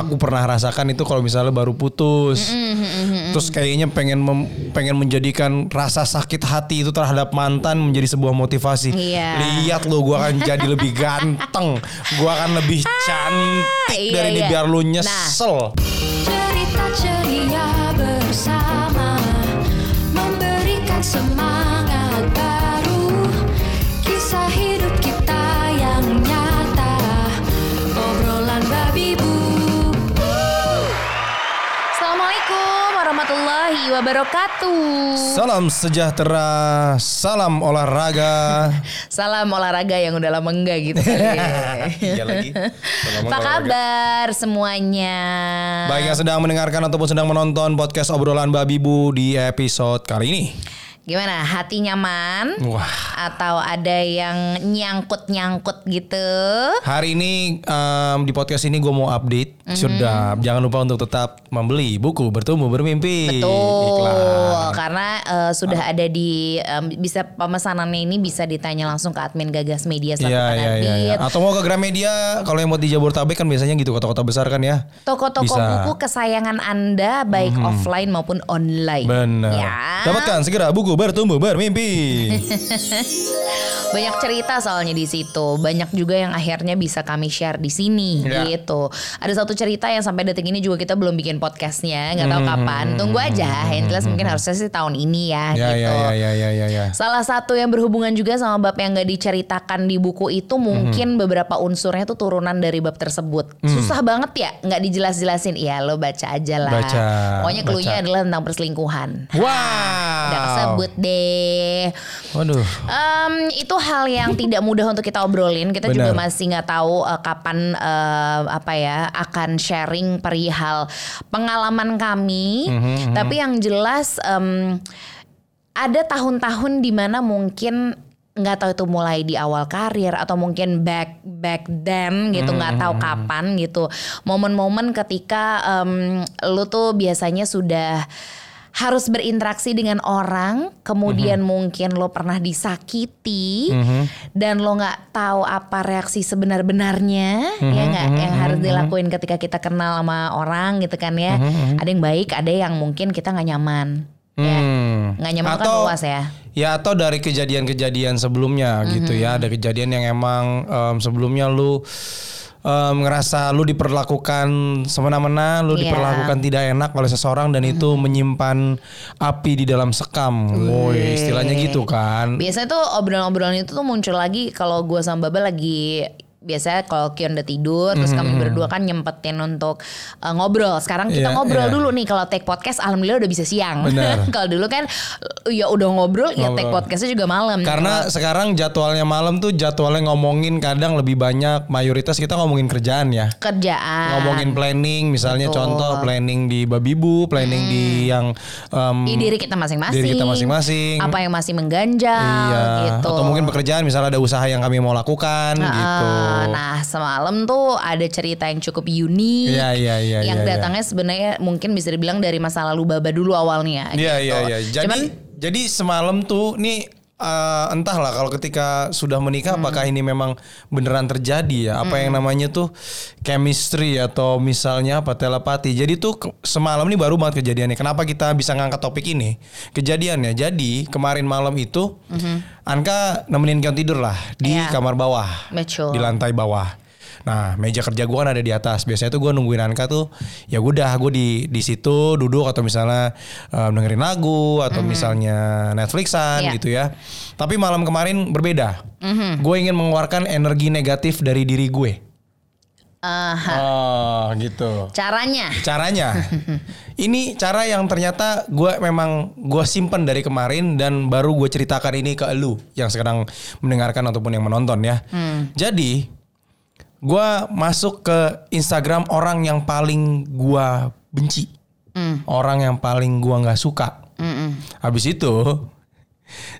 aku pernah rasakan itu kalau misalnya baru putus. Terus kayaknya pengen mem- pengen menjadikan rasa sakit hati itu terhadap mantan menjadi sebuah motivasi. Iya. Lihat lo gua akan jadi lebih ganteng. Gua akan lebih cantik iya, dari ini iya. biar lu Nah. nyesel. Cerita wabarakatuh. Salam sejahtera, salam olahraga. Salam olahraga yang udah lama enggak gitu ya. Iya lagi. Salam Apa kabar semuanya? Baik yang sedang mendengarkan ataupun sedang menonton podcast obrolan Babi Bu di episode kali ini. Gimana? Hati nyaman? Wah, Atau ada yang nyangkut-nyangkut gitu? hari ini em, di podcast ini gue mau update. Mhm. Sudah, jangan lupa untuk tetap membeli buku bertumbuh bermimpi. Betul, Iklan. karena eh, sudah ada di em, bisa pemesanannya ini bisa ditanya langsung ke admin Gagas Media iya, iya, iya. penerbit. Atau mau ke Gramedia, kalau yang buat di Jabodetabek kan biasanya gitu kota-kota besar kan ya. Toko-toko Bisa. Buku kesayangan Anda baik offline maupun online. Benar. Ya. Dapatkan segera buku bertumbuh bermimpi. Banyak cerita soalnya di situ. Banyak juga yang akhirnya bisa kami share di sini Ya. gitu. Ada satu cerita yang sampai detik ini juga kita belum bikin podcastnya, nggak Hmm, tahu kapan. Tunggu aja. Yang jelas mungkin harusnya sih tahun ini ya, ya, gitu. ya, ya, ya, ya, ya. Salah satu yang berhubungan juga sama bab yang gak diceritakan di buku itu mungkin beberapa unsurnya tuh turunan dari bab tersebut. Susah banget ya, nggak dijelas-jelasin. Iya lo baca aja lah. Baca, Pokoknya clue-nya baca. adalah tentang perselingkuhan. Wow. Udah kesebut deh. Waduh. Em, itu hal yang tidak mudah untuk kita obrolin. Kita juga Benar. masih nggak tahu eh, kapan eh, apa ya akan sharing perihal pengalaman kami. Mhm, Tapi yang jelas em, ada tahun-tahun di mana mungkin nggak tahu itu mulai di awal karir atau mungkin back back then gitu nggak tahu kapan gitu momen-momen ketika em, lu tuh biasanya sudah harus berinteraksi dengan orang kemudian mungkin lo pernah disakiti dan lo nggak tahu apa reaksi sebenar-benarnya ya nggak? yang harus dilakuin ketika kita kenal sama orang gitu kan ya? Ada yang baik ada yang mungkin kita nggak nyaman ya? Hmm. nggak nyaman kan Atau- luas ya? Ya atau dari kejadian-kejadian sebelumnya gitu Mhm. ya, ada kejadian yang emang em, sebelumnya lu em, ngerasa lu diperlakukan semena-mena, lu. Mhm. diperlakukan tidak enak oleh seseorang dan itu menyimpan api di dalam sekam. Woi, istilahnya gitu kan. Biasanya tuh obrolan-obrolan itu tuh muncul lagi kalau gue sama Baba lagi biasanya kalau Kion udah tidur terus kami berdua kan nyempetin untuk uh, ngobrol. Sekarang kita Iya, ngobrol iya. dulu nih kalau take podcast alhamdulillah udah bisa siang. Kalau dulu kan ya udah ngobrol ya take Ngobrol. podcastnya juga malam. Karena sekarang jadwalnya malam tuh jadwalnya ngomongin kadang lebih banyak mayoritas kita ngomongin kerjaan ya. kerjaan Ngomongin planning misalnya Betul. contoh planning di Babibu, planning di yang em, di diri kita masing-masing. diri kita masing-masing. Apa yang masih mengganjal Iya, gitu. atau mungkin pekerjaan misalnya ada usaha yang kami mau lakukan Nah, gitu. Nah semalam tuh ada cerita yang cukup unik. Iya, iya, iya, Yang iya, iya. datangnya sebenarnya mungkin bisa dibilang dari masa lalu Baba dulu awalnya. Iya gitu. iya iya. Jadi Cuman jadi semalam tuh nih eh, entahlah kalau ketika sudah menikah Hmm. apakah ini memang beneran terjadi ya? Apa yang namanya tuh chemistry atau misalnya apa telepati. Jadi tuh semalam nih baru banget kejadiannya. Kenapa kita bisa ngangkat topik ini? Kejadiannya. Jadi kemarin malam itu Anka nemenin Kion tidur lah di. Iya. kamar bawah. Betul. Di lantai bawah. Nah meja kerja gue kan ada di atas. Biasanya tuh gue nungguin Anka tuh ya udah gue di di situ duduk atau misalnya um, dengerin lagu atau misalnya Netflixan Iya. gitu ya. Tapi malam kemarin berbeda. Gue ingin mengeluarkan energi negatif dari diri gue. Aha. Oh gitu. caranya. Caranya, ini cara yang ternyata gue memang gue simpen dari kemarin dan baru gue ceritakan ini ke lu yang sekarang mendengarkan ataupun yang menonton ya. Jadi gue masuk ke Instagram orang yang paling gue benci, orang yang paling gue nggak suka. Habis itu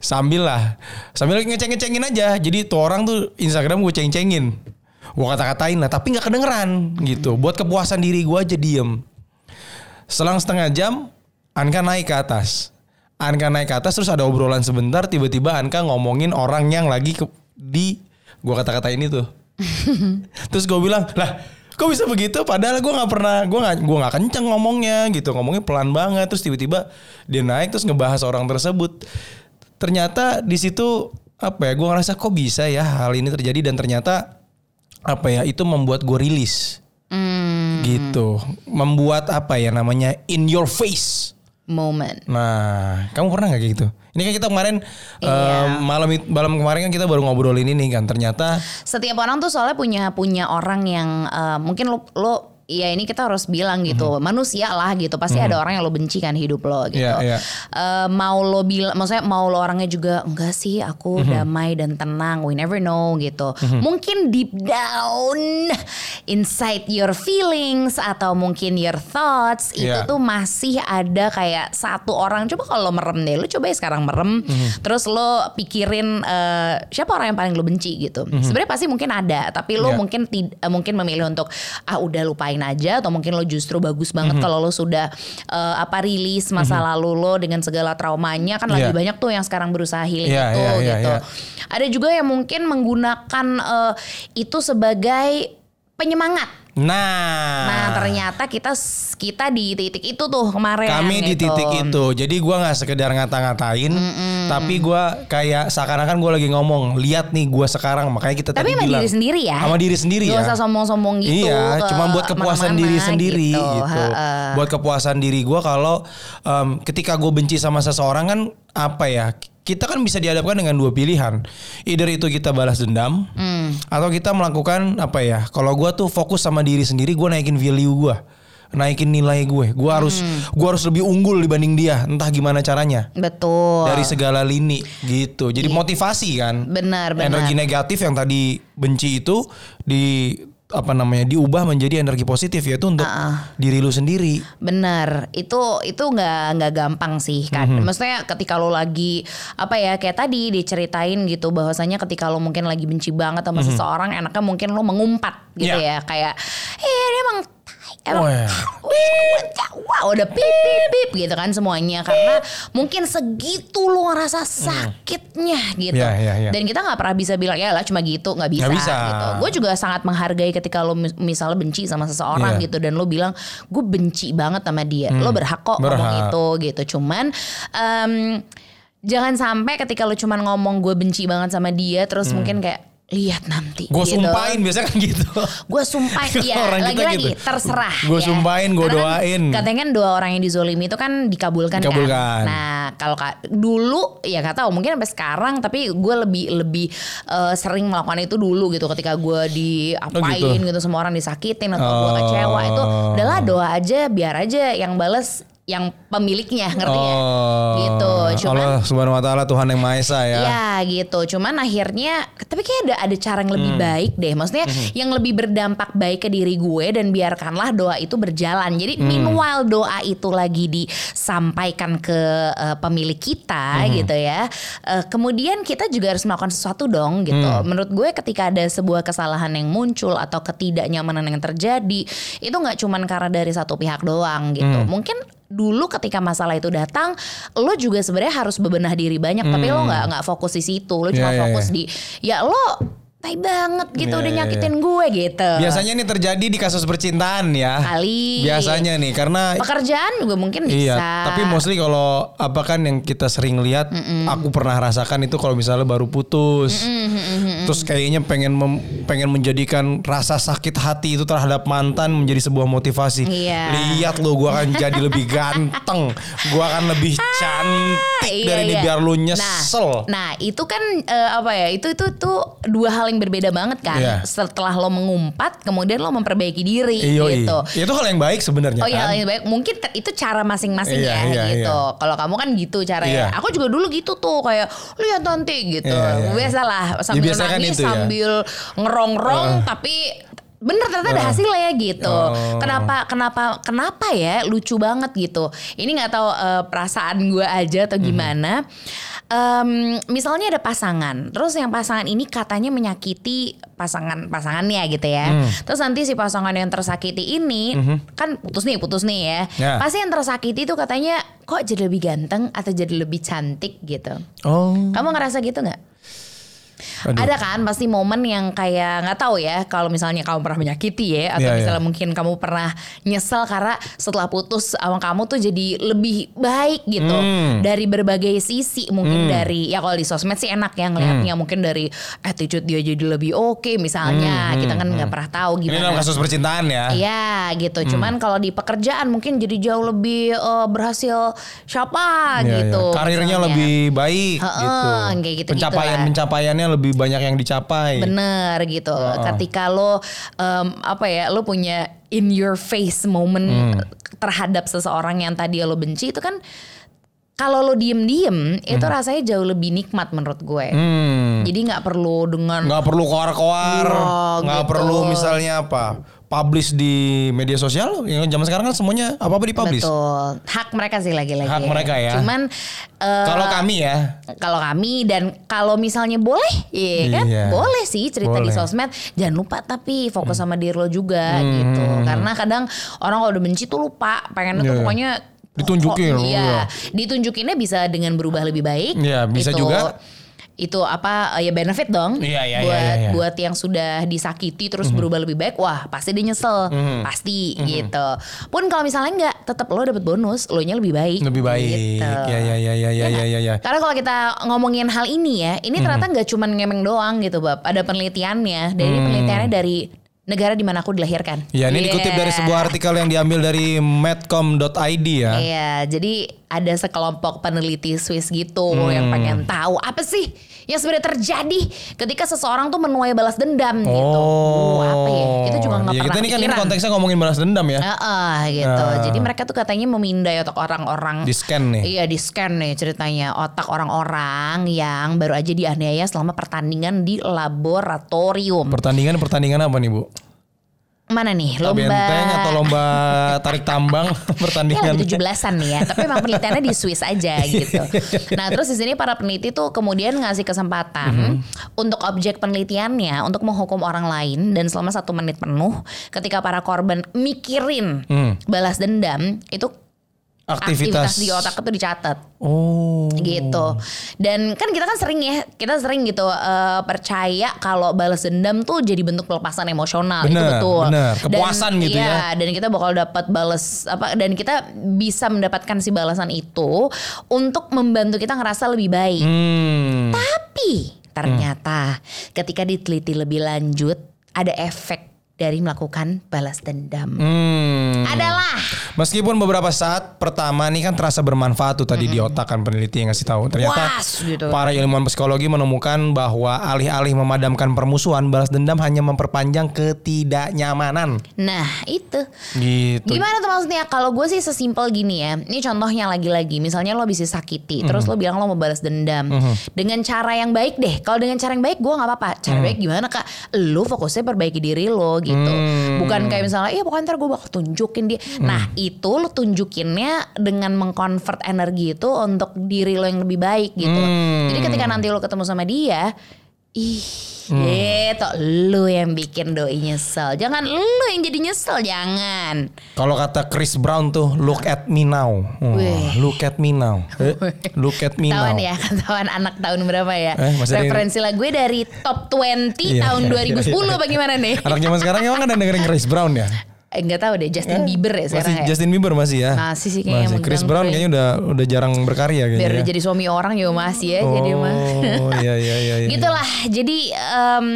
sambil lah, sambil ngeceng-ngecengin aja. Jadi tuh orang tuh Instagram gue ceng-cengin, gue kata-katain lah, tapi nggak kedengeran gitu. Buat kepuasan diri gue aja diem. Selang setengah jam, Anka naik ke atas. Anka naik ke atas terus ada obrolan sebentar, tiba-tiba Anka ngomongin orang yang lagi ke, di gue kata-katain itu. Terus gue bilang, lah kok bisa begitu? Padahal gue nggak pernah gue nggak gue nggak kenceng ngomongnya gitu. Ngomongnya pelan banget. Terus tiba-tiba dia naik terus ngebahas orang tersebut. Ternyata di situ apa ya gue ngerasa kok bisa ya hal ini terjadi dan ternyata apa ya itu membuat gue rilis. Hmm, gitu. Membuat apa ya namanya in your face moment. Nah, kamu pernah nggak kayak gitu? Ini kan kita kemarin Iya. eh, malam malam kemarin kan kita baru ngobrolin ini kan. Ternyata Setiap orang tuh soalnya punya punya orang yang eh, mungkin lo lo ya ini kita harus bilang gitu manusia lah gitu. Pasti ada orang yang lo benci kan hidup lo gitu. Iya, iya. Eh, mau lo bilang maksudnya mau lo orangnya juga enggak sih aku damai dan tenang we never know gitu. Mungkin deep down inside your feelings atau mungkin your thoughts itu Iya. tuh masih ada kayak satu orang. Coba kalau lo merem deh lo coba ya sekarang merem terus lo pikirin eh, siapa orang yang paling lo benci gitu. Sebenarnya pasti mungkin ada tapi lo Iya. mungkin tid- eh, mungkin memilih untuk ah udah lupain aja atau mungkin lo justru bagus banget Mhm. kalau lo sudah eh, apa rilis masa lalu lo dengan segala traumanya kan lagi Iya. banyak tuh yang sekarang berusaha healing Iya, itu iya, iya, gitu. iya. Ada juga yang mungkin menggunakan eh, itu sebagai penyemangat. Nah, Nah, ternyata kita kita di titik itu tuh kemarin kami di gitu. titik itu. Jadi gua nggak sekedar ngata-ngatain, tapi gua kayak seakan-akan gua lagi ngomong, lihat nih gua sekarang. Makanya kita Tapi tadi sama bilang diri sendiri ya. Sama diri sendiri Gak ya. usah sombong-sombong gitu. Iya, ke cuma buat kepuasan diri sendiri gitu. Heeh. Buat kepuasan diri gua kalau em, ketika gue benci sama seseorang kan apa ya? Kita kan bisa dihadapkan dengan dua pilihan. Either itu kita balas dendam Hmm. atau kita melakukan apa ya? Kalau gua tuh fokus sama diri sendiri, gua naikin value gua. Naikin nilai gue. Gua harus Hmm. gua harus lebih unggul dibanding dia, entah gimana caranya. Betul. Dari segala lini gitu. Jadi motivasi kan Benar, benar. energi negatif yang tadi benci itu di apa namanya diubah menjadi energi positif yaitu untuk diri lu sendiri. Bener, itu itu nggak nggak gampang sih kan. Mhm. Maksudnya ketika lo lagi apa ya kayak tadi diceritain gitu bahwasanya ketika lo mungkin lagi benci banget sama seseorang, enaknya mungkin lo mengumpat gitu. Iya. ya kayak, eh dia emang emang Oh, wih, wah udah pip pip pip gitu kan semuanya karena mungkin segitu lo ngerasa sakitnya gitu. Iya, iya, iya. Dan kita nggak pernah bisa bilang ya lah cuma gitu nggak bisa, bisa. gitu. Gue juga sangat menghargai ketika lo mis- misalnya benci sama seseorang Iya. gitu dan lo bilang gue benci banget sama dia lo berhak kok ngomong Berhak. itu gitu cuman em, jangan sampai ketika lo cuman ngomong gue benci banget sama dia terus mungkin kayak lihat nanti Gue gitu. sumpahin biasanya kan gitu. gue sumpahin ya lagi-lagi gitu. terserah Gua ya. sumpahin, Karena kan doain. katanya kan doa orang yang dizolimi itu kan dikabulkan, Dikabulkan. kan nah kalau ka- dulu ya gak tahu mungkin sampai sekarang tapi gue lebih lebih eh, sering melakukan itu dulu gitu ketika gue diapain Oh, gitu. gitu. semua orang disakitin atau gue Oh. kecewa itu udahlah doa aja biar aja yang bales yang pemiliknya ngerti ya gitu cuman Oh. Allah Subhanahu wa taala Tuhan yang Maha Esa ya. Ya gitu, cuman akhirnya tapi kayak ada ada cara yang lebih Hmm. baik deh. Maksudnya yang lebih berdampak baik ke diri gue dan biarkanlah doa itu berjalan. Jadi Hmm. meanwhile doa itu lagi disampaikan ke eh, pemilik kita Hmm. gitu ya. eh, kemudian kita juga harus melakukan sesuatu dong gitu. Hmm. Menurut gue ketika ada sebuah kesalahan yang muncul atau ketidaknyamanan yang terjadi, itu nggak cuman karena dari satu pihak doang gitu. Hmm. Mungkin dulu ketika masalah itu datang lo juga sebenarnya harus bebenah diri banyak tapi lo nggak nggak fokus di situ lo cuma Hmm. Ya, ya, fokus ya. di ya lo tai banget gitu Ya, udah ya, nyakitin gue gitu Biasanya ini terjadi di kasus percintaan ya. Kali. Biasanya nih karena pekerjaan juga mungkin bisa Iya, tapi mostly kalau apa kan yang kita sering lihat, aku pernah rasakan itu kalau misalnya baru putus, terus kayaknya pengen mem- pengen menjadikan rasa sakit hati itu terhadap mantan menjadi sebuah motivasi. Iya. Lihat lo, gua akan jadi lebih ganteng, gua akan lebih cantik Iya, dari ini iya. biar lu Nah, nyesel. nah itu kan eh, apa ya? Itu itu tuh dua hal yang berbeda banget kan. Iya. Setelah lo mengumpat, kemudian lo memperbaiki diri Iya, gitu. Itu hal yang baik sebenarnya Oh iya kan. yang baik mungkin itu cara masing-masing Iya, ya iya, gitu. iya. Kalau kamu kan gitu caranya. Iya. Aku juga dulu gitu tuh kayak lihat nanti gitu. Iya, iya. Biasalah sambil biasa kan nangis itu ya. Sambil ngerongrong tapi bener ternyata ada hasilnya gitu. Oh. Kenapa kenapa kenapa ya lucu banget gitu. Ini nggak tahu eh, perasaan gue aja atau gimana. Em, misalnya ada pasangan, terus yang pasangan ini katanya menyakiti pasangan pasangannya gitu ya. Terus nanti si pasangan yang tersakiti ini kan putus nih putus nih ya. Ya. Pasti yang tersakiti itu katanya kok jadi lebih ganteng atau jadi lebih cantik gitu. Oh. Kamu ngerasa gitu nggak? Aduh. Ada kan pasti momen yang kayak nggak tahu ya kalau misalnya kamu pernah menyakiti ya atau Iya, iya. misalnya mungkin kamu pernah nyesel karena setelah putus sama kamu tuh jadi lebih baik gitu Hmm. dari berbagai sisi mungkin dari ya kalau di sosmed sih enak ya ngelihatnya Hmm. mungkin dari attitude dia jadi lebih oke misalnya kita kan nggak pernah tahu Hmm, Ini gimana dalam kasus percintaan ya. Iya gitu. Cuman kalau di pekerjaan mungkin jadi jauh lebih eh, berhasil siapa Iya, gitu. iya. Karirnya misalnya. lebih baik Heeh, gitu. kayak gitu-gitu Pencapaian lah. pencapaiannya lebih banyak yang dicapai. Bener gitu. Ketika lo em, apa ya, lo punya in your face moment Hmm. terhadap seseorang yang tadi lo benci itu kan kalau lo diem-diem itu rasanya jauh lebih nikmat menurut gue. Hmm. Jadi nggak perlu dengan nggak perlu koar-koar, Iya, nggak gitu. perlu misalnya apa, publish di media sosial. Yang zaman sekarang kan semuanya apa apa dipublish. betul hak mereka sih lagi-lagi. Hak mereka ya. Cuman eh, Kalau kami ya, kalau kami dan kalau misalnya boleh, ya kan Iya. boleh sih cerita di Boleh. Hmm. sosmed. Jangan lupa tapi fokus sama diri lo juga gitu. Karena kadang orang kalau udah benci tuh lupa, pengen tuh Iya. pokoknya Ditunjukin, oh, iya. iya. Ditunjukinnya bisa dengan berubah lebih baik. Iya, bisa Itu- juga. Itu apa ya benefit dong Iya, iya, buat iya, iya, iya. buat yang sudah disakiti terus berubah lebih baik wah pasti dia nyesel pasti gitu pun kalau misalnya enggak tetap lo dapet bonus lo nya lebih baik lebih baik. gitu. Ya ya ya ya ya ya ya. ya. Karena kalau kita ngomongin hal ini ya, ini ternyata nggak cuma ngemeng doang gitu, Bab. Ada penelitiannya. Dari penelitiannya dari negara di mana aku dilahirkan. Ya ini Iya. dikutip dari sebuah artikel yang diambil dari medcom.id ya. Iya, jadi ada sekelompok peneliti Swiss gitu Hmm. yang pengen tahu apa sih yang sebenarnya terjadi ketika seseorang tuh menuai balas dendam gitu. Oh, Uh, apa ya? Kita juga nggak ya, pernah kita ini kan ini konteksnya ngomongin balas dendam ya. Heeh, gitu. Ah. Jadi mereka tuh katanya memindai otak orang-orang. Di scan nih. Iya di scan nih ceritanya otak orang-orang yang baru aja dianiaya selama pertandingan di laboratorium. Pertandingan pertandingan apa nih bu? Mana nih Lomba benteng atau lomba tarik tambang pertandingan? lagi 17-an nih ya, tapi emang penelitiannya di Swiss aja gitu. Nah terus di sini para peneliti tuh kemudian ngasih kesempatan Mhm. untuk objek penelitiannya untuk menghukum orang lain dan selama satu menit penuh ketika para korban mikirin Hmm. balas dendam itu Aktivitas. aktivitas di otak itu dicatat. Oh. gitu dan kan kita kan sering ya kita sering gitu eh, percaya kalau balas dendam tuh jadi bentuk pelepasan emosional itu Bener, betul bener. Dan- Kepuasan gitu iya, ya. dan kita bakal dapat balas apa dan kita bisa mendapatkan si balasan itu untuk membantu kita ngerasa lebih baik Hmm. tapi ternyata ketika diteliti lebih lanjut ada efek dari melakukan balas dendam Hmm. adalah Meskipun beberapa saat pertama nih kan terasa bermanfaat tuh tadi di otak kan peneliti yang ngasih tahu. Ternyata Puas gitu. para ilmuwan psikologi menemukan bahwa alih-alih memadamkan permusuhan, balas dendam hanya memperpanjang ketidaknyamanan. nah itu Gitu. Gimana tuh maksudnya? Kalau gue sih sesimpel gini ya. Ini contohnya lagi-lagi. Misalnya lo bisa sakiti, terus Mhm. lo bilang lo mau balas dendam dengan cara yang baik deh. Kalau dengan cara yang baik gue nggak apa-apa. Cara Mhm. baik gimana kak? Lo fokusnya perbaiki diri lo gitu. Hmm. Bukan kayak misalnya, iya pokoknya ntar gue bakal tunjukin dia. Nah itu lo tunjukinnya dengan mengkonvert energi itu untuk diri lo yang lebih baik gitu. Hmm. Jadi ketika nanti lo ketemu sama dia, ih. Hmm. Gitu, lu yang bikin doi nyesel. Jangan lu yang jadi nyesel, jangan. Kalau kata Chris Brown tuh look at me now. Oh, Wih. look at me now. Eh, look at me now. Ketahuan ya, ketahuan anak tahun berapa ya? Eh, Referensi lagu gue dari top 20 Iya, tahun iya, 2010 iya. bagaimana nih? Anak zaman sekarang emang ada dengerin Chris Brown ya? Eh, Enggak tahu deh, Justin Bieber ya Masih sekarang ya. Justin Bieber masih ya? Masih sih kayaknya Masih. Chris Brown kayaknya udah udah jarang berkarya kayaknya. Biar ya. jadi suami orang juga masih ya jadi mah. Oh iya iya iya. iya. Gitulah. Jadi em,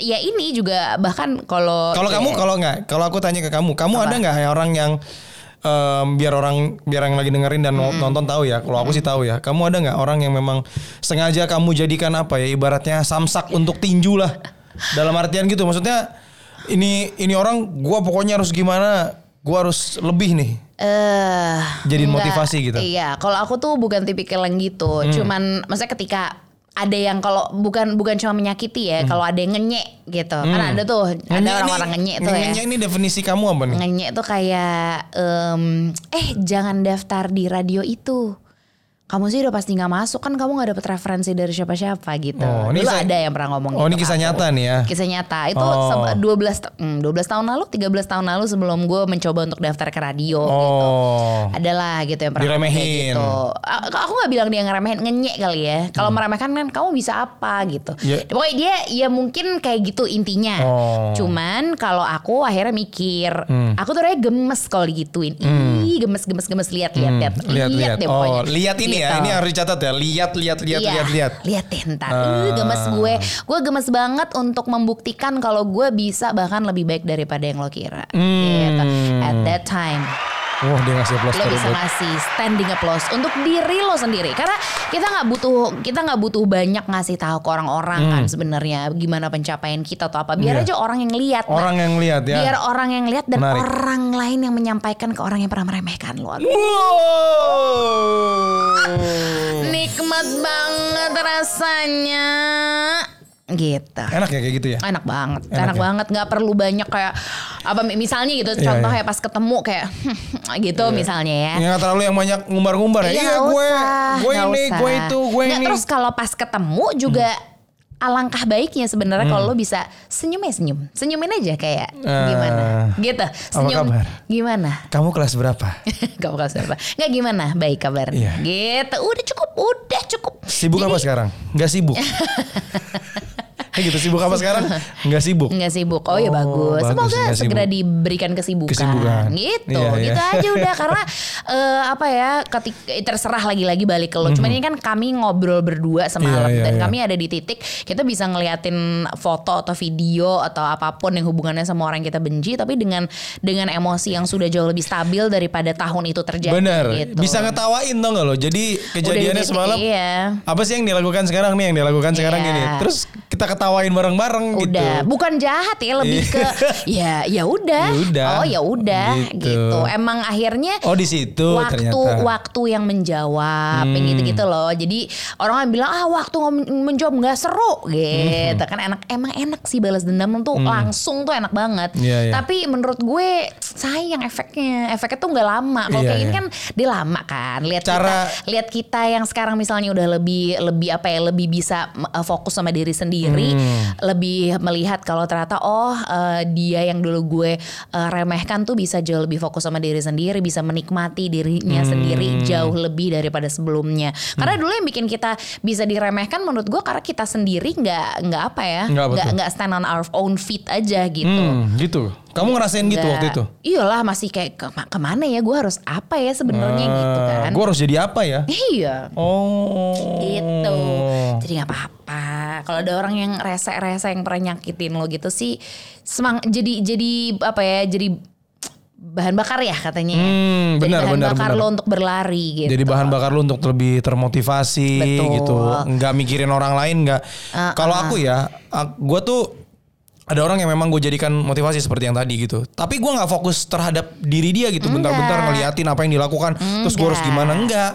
ya ini juga bahkan kalau Kalau kamu kalau nggak, kalau aku tanya ke kamu, kamu ada nggak ya orang yang em, biar orang biar yang lagi dengerin dan nonton tahu ya. Kalau aku sih tahu ya. Kamu ada nggak orang yang memang sengaja kamu jadikan apa ya ibaratnya samsak untuk tinju lah. Dalam artian gitu, maksudnya ini ini orang gua pokoknya harus gimana, gua harus lebih nih. eh Jadiin enggak. motivasi gitu. Hmm. Iya, kalau aku tuh bukan tipikal yang gitu. Cuman maksudnya ketika ada yang kalau bukan bukan cuma menyakiti ya, kalau ada yang ngenyek gitu. Kan ada tuh, ada Hmm. Ngenyek orang-orang ngenyek tuh ya. ngenyek ini definisi kamu apa nih? Ngenyek tuh kayak em, eh jangan daftar di radio itu. Kamu sih udah pasti nggak masuk kan kamu nggak dapet referensi dari siapa-siapa gitu. Oh, ini Dulu kisah- ada yang pernah ngomong Oh, gitu ini kisah aku. nyata nih ya? Kisah nyata. Itu Oh. se- 12 ta- hmm, 12 tahun lalu, 13 tahun lalu sebelum gue mencoba untuk daftar ke radio gitu. Oh. Adalah gitu yang pernah kayak Diremehin. gitu. Aku nggak bilang dia ngeremehin, ngenyek kali ya. Kalau meremehkan kan kamu bisa apa gitu. Hmm. Ya. Pokoknya dia ya mungkin kayak gitu intinya. Oh. Cuman kalau aku akhirnya mikir, Hmm. aku tuh orangnya gemes kalau digituin. Ih, gemes gemes gemes lihat lihat lihat. Lihat lihat. deh Oh, pokoknya. lihat ini ya. Ini harus dicatat ya. Lihat lihat lihat Iya, lihat lihat. Lihat deh ntar. Ih, gemes gue. Gue gemes banget untuk membuktikan kalau gue bisa bahkan lebih baik daripada yang lo kira. Hmm. Gitu. At that time. Wah, dia ngasih applause Lo bisa ngasih standing applause untuk diri lo sendiri karena kita nggak butuh kita nggak butuh banyak ngasih tahu ke orang-orang kan sebenarnya gimana pencapaian kita atau apa biar Hmm. Iya. aja orang yang lihat Nah, Orang yang lihat ya. biar orang yang lihat dan Menarik. orang lain yang menyampaikan ke orang yang pernah meremehkan lo Wow. nikmat banget rasanya gitu Enak ya kayak gitu ya? enak banget Enak enak, ya? banget nggak perlu banyak kayak apa misalnya gitu Iya, contoh iya. ya pas ketemu kayak gitu misalnya ya Nggak terlalu yang banyak ngumbar-ngumbar ya. Iya, nggak gue, gue ini, gue itu, gue ini. terus kalau pas ketemu juga alangkah baiknya sebenarnya Hmm. kalau lo bisa senyum ya senyum senyumin aja kayak Eh, gimana gitu senyum kabar? gimana Kamu kelas berapa? Kamu kasih apa? Nggak gimana? Baik kabarnya. Iya. Gitu. Udah cukup, udah cukup. Sibuk Jadi, apa sekarang? Nggak sibuk. Gitu sibuk apa sekarang? Nggak sibuk. Nggak sibuk. Oh, ya Oh, bagus. bagus, Semoga nggak segera sibuk. diberikan kesibukan. Kesibukan. Gitu. Iya, iya. gitu aja udah karena eh, apa ya ketika terserah lagi-lagi balik ke lo. Cuman ini kan kami ngobrol berdua semalam Iya, iya, dan iya. kami ada di titik kita bisa ngeliatin foto atau video atau apa pun yang hubungannya sama orang yang kita benci tapi dengan dengan emosi yang sudah jauh lebih stabil daripada tahun itu terjadi Bener. gitu. Bisa ngetawain dong lo? Jadi kejadiannya semalam. Iya. Apa sih yang dilakukan sekarang nih? Yang dilakukan sekarang Iya. gini. Terus kita ketawain bareng-bareng gitu. Udah, bukan jahat ya, lebih ke ya ya udah. Ya udah. Oh ya udah Gitu. gitu. Emang akhirnya Oh di situ waktu ternyata. waktu yang menjawab Hmm. gitu-gitu loh. Jadi orang yang bilang ah waktu menjawab nggak seru gitu Hmm. kan enak emang enak sih balas dendam tuh langsung tuh enak banget. Iya, iya. Tapi menurut gue sayang efeknya. Efeknya tuh nggak lama. Kalau Iya, kayak gini iya. kan dia lama kan. Lihat Cara- kita lihat kita yang sekarang misalnya udah lebih lebih apa ya lebih bisa uh, fokus sama diri sendiri Hmm. Lebih melihat kalau ternyata oh uh, dia yang dulu gue uh, remehkan tuh bisa jauh lebih fokus sama diri sendiri bisa menikmati dirinya Hmm. sendiri jauh lebih daripada sebelumnya. Karena dulu yang bikin kita bisa diremehkan menurut gue karena kita sendiri nggak nggak apa ya Nggak nggak stand on our own feet aja gitu. Hmm, gitu. Kamu ngerasain gitu waktu itu? Iyalah masih kayak ke ke mana ya gue harus apa ya sebenarnya gitu kan. Gue harus jadi apa ya? Iya. Oh. Gitu. Jadi nggak apa-apa. Kalau ada orang yang rese-rese yang pernah nyakitin lo gitu sih, semang jadi jadi apa ya? Jadi bahan bakar ya katanya. ya. Hmm, Jadi benar, bahan benar, bakar benar. lo untuk berlari gitu. Jadi bahan bakar lu untuk lebih termotivasi Betul. gitu, nggak mikirin orang lain nggak. Uh, Kalau aku ya, gue tuh ada orang yang memang gue jadikan motivasi seperti yang tadi gitu. Tapi gue nggak fokus terhadap diri dia gitu, bentar-bentar ngeliatin apa yang dilakukan, terus gue harus Enggak. gimana enggak.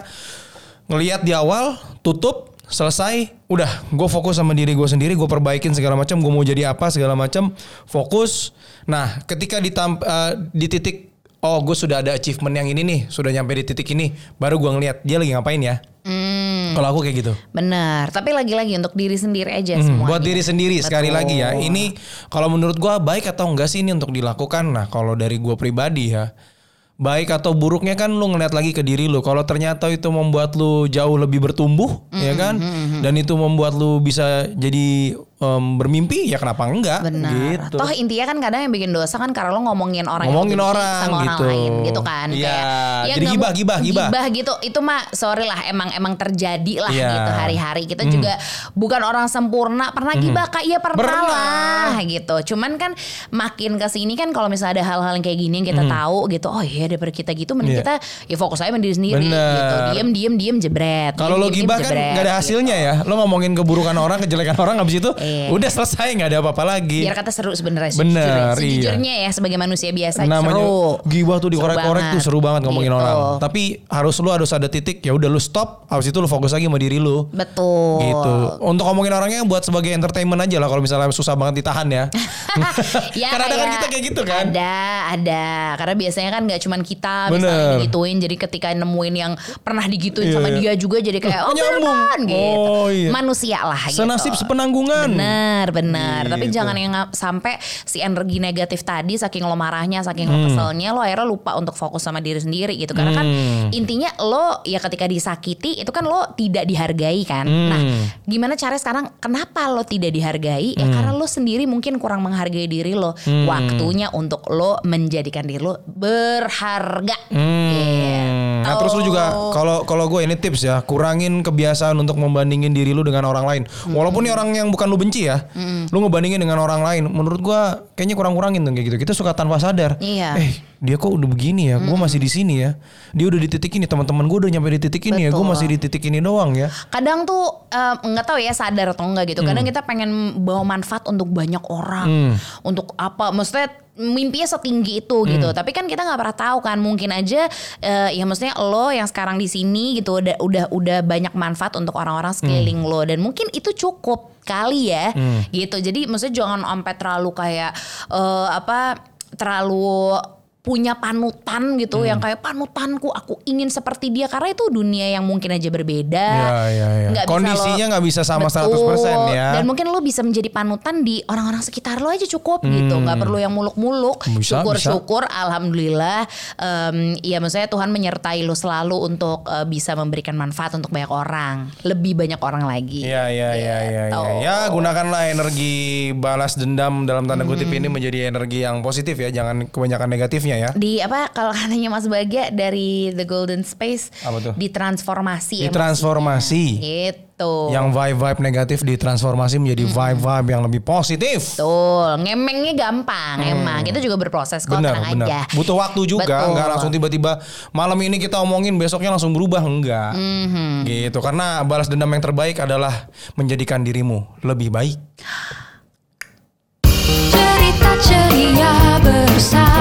Ngeliat di awal, tutup, selesai, udah gue fokus sama diri gue sendiri, gue perbaikin segala macam, gue mau jadi apa segala macam, fokus. Nah, ketika ditamp, eh, di titik oh gue sudah ada achievement yang ini nih, sudah nyampe di titik ini, baru gue ngeliat dia lagi ngapain ya. Hmm, Kalau aku kayak gitu. benar. Tapi lagi-lagi untuk diri sendiri aja Hmm, semuanya. buat diri sendiri sekali Betul. lagi ya. Ini kalau menurut gua baik atau enggak sih ini untuk dilakukan? Nah, kalau dari gua pribadi ya, baik atau buruknya kan lu ngeliat lagi ke diri lu. Kalau ternyata itu membuat lu jauh lebih bertumbuh, ya Hmm, kan? Dan itu membuat lu bisa jadi em, bermimpi, ya kenapa enggak? Benar. Gitu. Toh intinya kan kadang yang bikin dosa kan karena lo ngomongin orang Ngomongin yang orang sama gitu. orang lain gitu kan. Iya. Kayak, Jadi gibah, mau- gibah, gibah. gitu. Itu mah sorry lah emang emang terjadi lah Iya. gitu hari-hari. Kita juga bukan orang sempurna. Pernah gibah kak? Iya pernah, Pernah. lah gitu. Cuman kan makin ke sini kan kalau misalnya ada hal-hal yang kayak gini yang kita tahu gitu. Oh iya daripada kita gitu mending Iya. kita ya fokus aja sama diri sendiri Bener. gitu. Diem diem diem jebret. Kalau lo gibah kan jebret, gak ada gitu. hasilnya ya. Lo ngomongin keburukan orang, kejelekan orang habis itu Iya. Udah selesai nggak ada apa-apa lagi. Biar kata seru sebenarnya Bener, sejujurnya. iya. Sejujurnya ya sebagai manusia biasa namanya seru. gibah tuh dikorek-korek tuh seru banget ngomongin Gitu. orang. Tapi harus lu harus ada titik ya udah lu stop, habis itu lu fokus lagi sama diri lu. Betul. Gitu. Untuk ngomongin orangnya buat sebagai entertainment aja lah kalau misalnya susah banget ditahan ya. ya, Karena ada kan kayak- kita kayak gitu kan. Ada, ada. Karena biasanya kan nggak cuman kita Bener. misalnya digituin. Jadi ketika nemuin yang pernah digituin Iya, sama iya. dia juga jadi kayak oh Nyambung. beneran gitu. Oh, iya. Manusia lah gitu. Senasib sepenanggungan. Bener, bener. Tapi Gitu. jangan yang sampai si energi negatif tadi saking lo marahnya, saking Hmm. lo keselnya, lo akhirnya lupa untuk fokus sama diri sendiri gitu. Karena kan Hmm. intinya lo ya ketika disakiti itu kan lo tidak dihargai kan. Hmm. Nah, gimana caranya sekarang kenapa lo tidak dihargai? Hmm. Ya karena lo sendiri mungkin kurang menghargai diri lo. Waktunya untuk lo menjadikan diri lo berharga. Hmm. Gitu. Nah terus lu juga kalau kalau gue ini tips ya kurangin kebiasaan untuk membandingin diri lu dengan orang lain. Hmm. Walaupun ini orang yang bukan lu benci ya, lu ngebandingin dengan orang lain. Menurut gue kayaknya kurang kurangin tuh kayak gitu. Kita suka tanpa sadar. Iya. Eh dia kok udah begini ya, gue masih di sini ya. Dia udah di titik ini, teman-teman gue udah nyampe di titik ini ya, gue masih di titik ini doang ya. kadang tuh nggak tahu ya sadar atau enggak gitu. Kadang Hmm. kita pengen bawa manfaat untuk banyak orang, untuk apa? Maksudnya mimpinya setinggi itu Hmm. gitu. Tapi kan kita nggak pernah tahu kan. Mungkin aja eh, ya maksudnya lo yang sekarang di sini gitu udah udah udah banyak manfaat untuk orang-orang sekeliling Hmm. lo dan mungkin itu cukup kali ya gitu. Jadi maksudnya jangan sampai terlalu kayak eh, apa terlalu punya panutan gitu Hmm. yang kayak panutanku aku ingin seperti dia karena itu dunia yang mungkin aja berbeda Ya, ya, ya. Bisa Kondisinya nggak bisa sama Betul. 100% ya. Dan mungkin lo bisa menjadi panutan di orang-orang sekitar lo aja cukup gitu. Nggak perlu yang muluk-muluk. Hmm. Syukur-syukur alhamdulillah em, ya maksudnya Tuhan menyertai lo selalu untuk eh, bisa memberikan manfaat untuk banyak orang. Lebih banyak orang lagi. Iya iya iya iya Gitu. ya. Ya gunakanlah energi balas dendam dalam tanda kutip Hmm. ini menjadi energi yang positif ya, jangan kebanyakan negatifnya ya. Di apa kalau katanya Mas Bagia dari The Golden Space apa tuh? ditransformasi ya, Ditransformasi. transformasi gitu. Yang vibe-vibe negatif ditransformasi menjadi hmm. vibe-vibe yang lebih positif. Betul. Ngemengnya gampang hmm. emang. Kita juga berproses kok bener, tenang bener. aja. Butuh waktu juga, nggak langsung tiba-tiba malam ini kita omongin besoknya langsung berubah enggak. Hmm. Gitu. Karena balas dendam yang terbaik adalah menjadikan dirimu lebih baik. Cerita ceria bersama